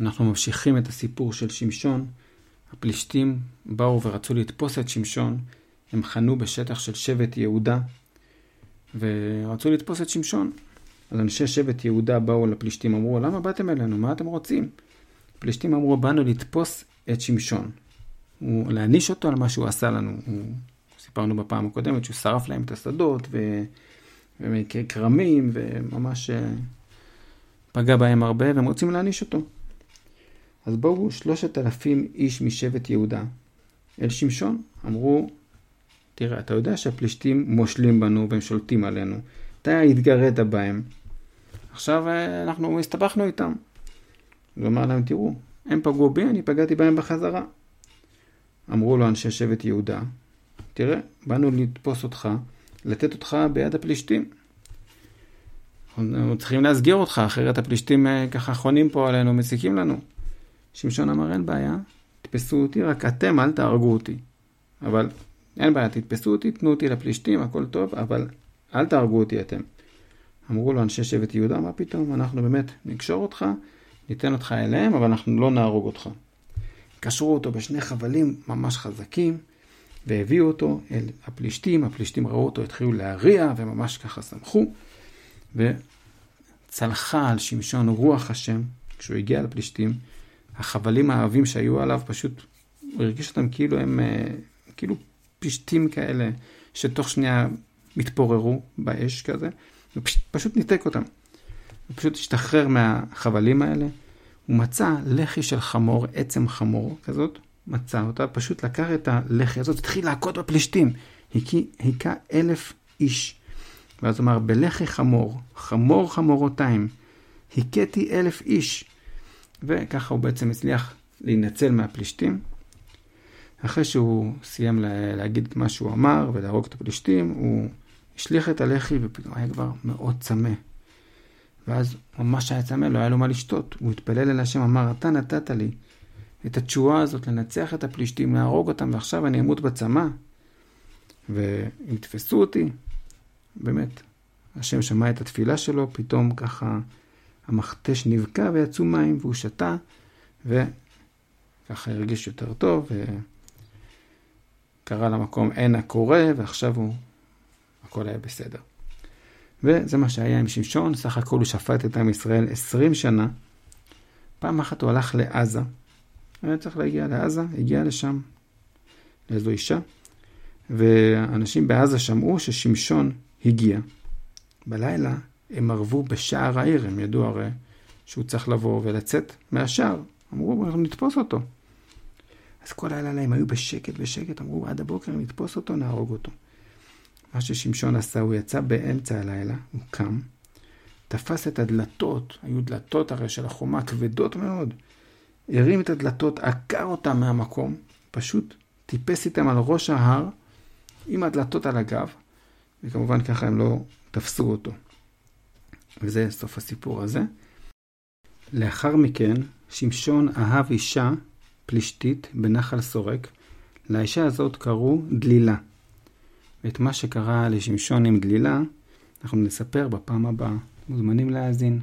אנחנו ממשיכים את הסיפור של שמשון. הפלישתים באו ורצו לתפוס את שמשון. הם חנו בשטח של שבט יהודה, ורצו לתפוס את שמשון. אז אנשי שבט יהודה באו לפלישתים, אמרו, למה באתם אלינו? מה אתם רוצים? הפלישתים אמרו, באנו לתפוס את שמשון. הוא, להעניש אותו על מה שהוא עשה לנו. הוא, סיפרנו בפעם הקודמת שהוא שרף להם את השדות, ו... וכרמים, וממש אה, פגע בהם הרבה, והם רוצים להעניש אותו. אז באו שלושת אלפים איש משבט יהודה אל שמשון, אמרו, תראה, אתה יודע שהפלישתים מושלים בנו והם שולטים עלינו. אתה התגרית בהם. עכשיו אה, אנחנו הסתבכנו איתם. הוא אמר להם, תראו, הם פגעו בי, אני פגעתי בהם בחזרה. אמרו לו אנשי שבט יהודה, תראה, באנו לתפוס אותך, לתת אותך ביד הפלישתים. אנחנו צריכים להסגיר אותך, אחרת הפלישתים אה, ככה חונים פה עלינו, מסיקים לנו. שמשון אמר, אין בעיה, תתפסו אותי, רק אתם אל תהרגו אותי. אבל אין בעיה, תתפסו אותי, תנו אותי לפלישתים, הכל טוב, אבל אל תהרגו אותי אתם. אמרו לו אנשי שבט יהודה, מה פתאום, אנחנו באמת נקשור אותך, ניתן אותך אליהם, אבל אנחנו לא נהרוג אותך. קשרו אותו בשני חבלים ממש חזקים, והביאו אותו אל הפלישתים, הפלישתים ראו אותו, התחילו להריע, וממש ככה שמחו, וצלחה על שמשון רוח השם, כשהוא הגיע לפלישתים, החבלים העבים שהיו עליו, פשוט, הוא הרגיש אותם כאילו הם, אה, כאילו פשטים כאלה, שתוך שנייה התפוררו באש כזה, ופשוט ניתק אותם. הוא פשוט השתחרר מהחבלים האלה, הוא מצא לחי של חמור, עצם חמור כזאת, מצא אותה, פשוט לקח את הלחי הזאת, התחיל להכות בפלישתים, היכה אלף איש. ואז הוא אמר, בלחי חמור, חמור חמורותיים, הכיתי אלף איש. וככה הוא בעצם הצליח להינצל מהפלישתים. אחרי שהוא סיים להגיד מה שהוא אמר ולהרוג את הפלישתים, הוא השליך את הלחי ופתאום היה כבר מאוד צמא. ואז ממש היה צמא, לא היה לו מה לשתות. הוא התפלל אל השם, אמר, אתה נתת לי את התשואה הזאת לנצח את הפלישתים, להרוג אותם, ועכשיו אני אמות בצמא. והם יתפסו אותי, באמת, השם שמע את התפילה שלו, פתאום ככה המכתש נבקע ויצאו מים והוא שתה, וככה הרגיש יותר טוב, וקרא למקום עין הקורא, ועכשיו הוא, הכל היה בסדר. וזה מה שהיה עם שמשון, סך הכל הוא שפט את עם ישראל 20 שנה. פעם אחת הוא הלך לעזה, היה צריך להגיע לעזה, הגיע לשם, לאיזו אישה, ואנשים בעזה שמעו ששמשון הגיע. בלילה הם ערבו בשער העיר, הם ידעו הרי שהוא צריך לבוא ולצאת מהשער. אמרו, אנחנו נתפוס אותו. אז כל הלילה הם היו בשקט בשקט, אמרו, עד הבוקר נתפוס אותו, נהרוג אותו. מה ששמשון עשה, הוא יצא באמצע הלילה, הוא קם, תפס את הדלתות, היו דלתות הרי של החומה כבדות מאוד, הרים את הדלתות, עקר אותם מהמקום, פשוט טיפס איתם על ראש ההר, עם הדלתות על הגב, וכמובן ככה הם לא תפסו אותו. וזה סוף הסיפור הזה. לאחר מכן, שמשון אהב אישה פלישתית בנחל סורק. לאישה הזאת קראו דלילה. ואת מה שקרה לשמשון עם דלילה, אנחנו נספר בפעם הבאה. מוזמנים להאזין.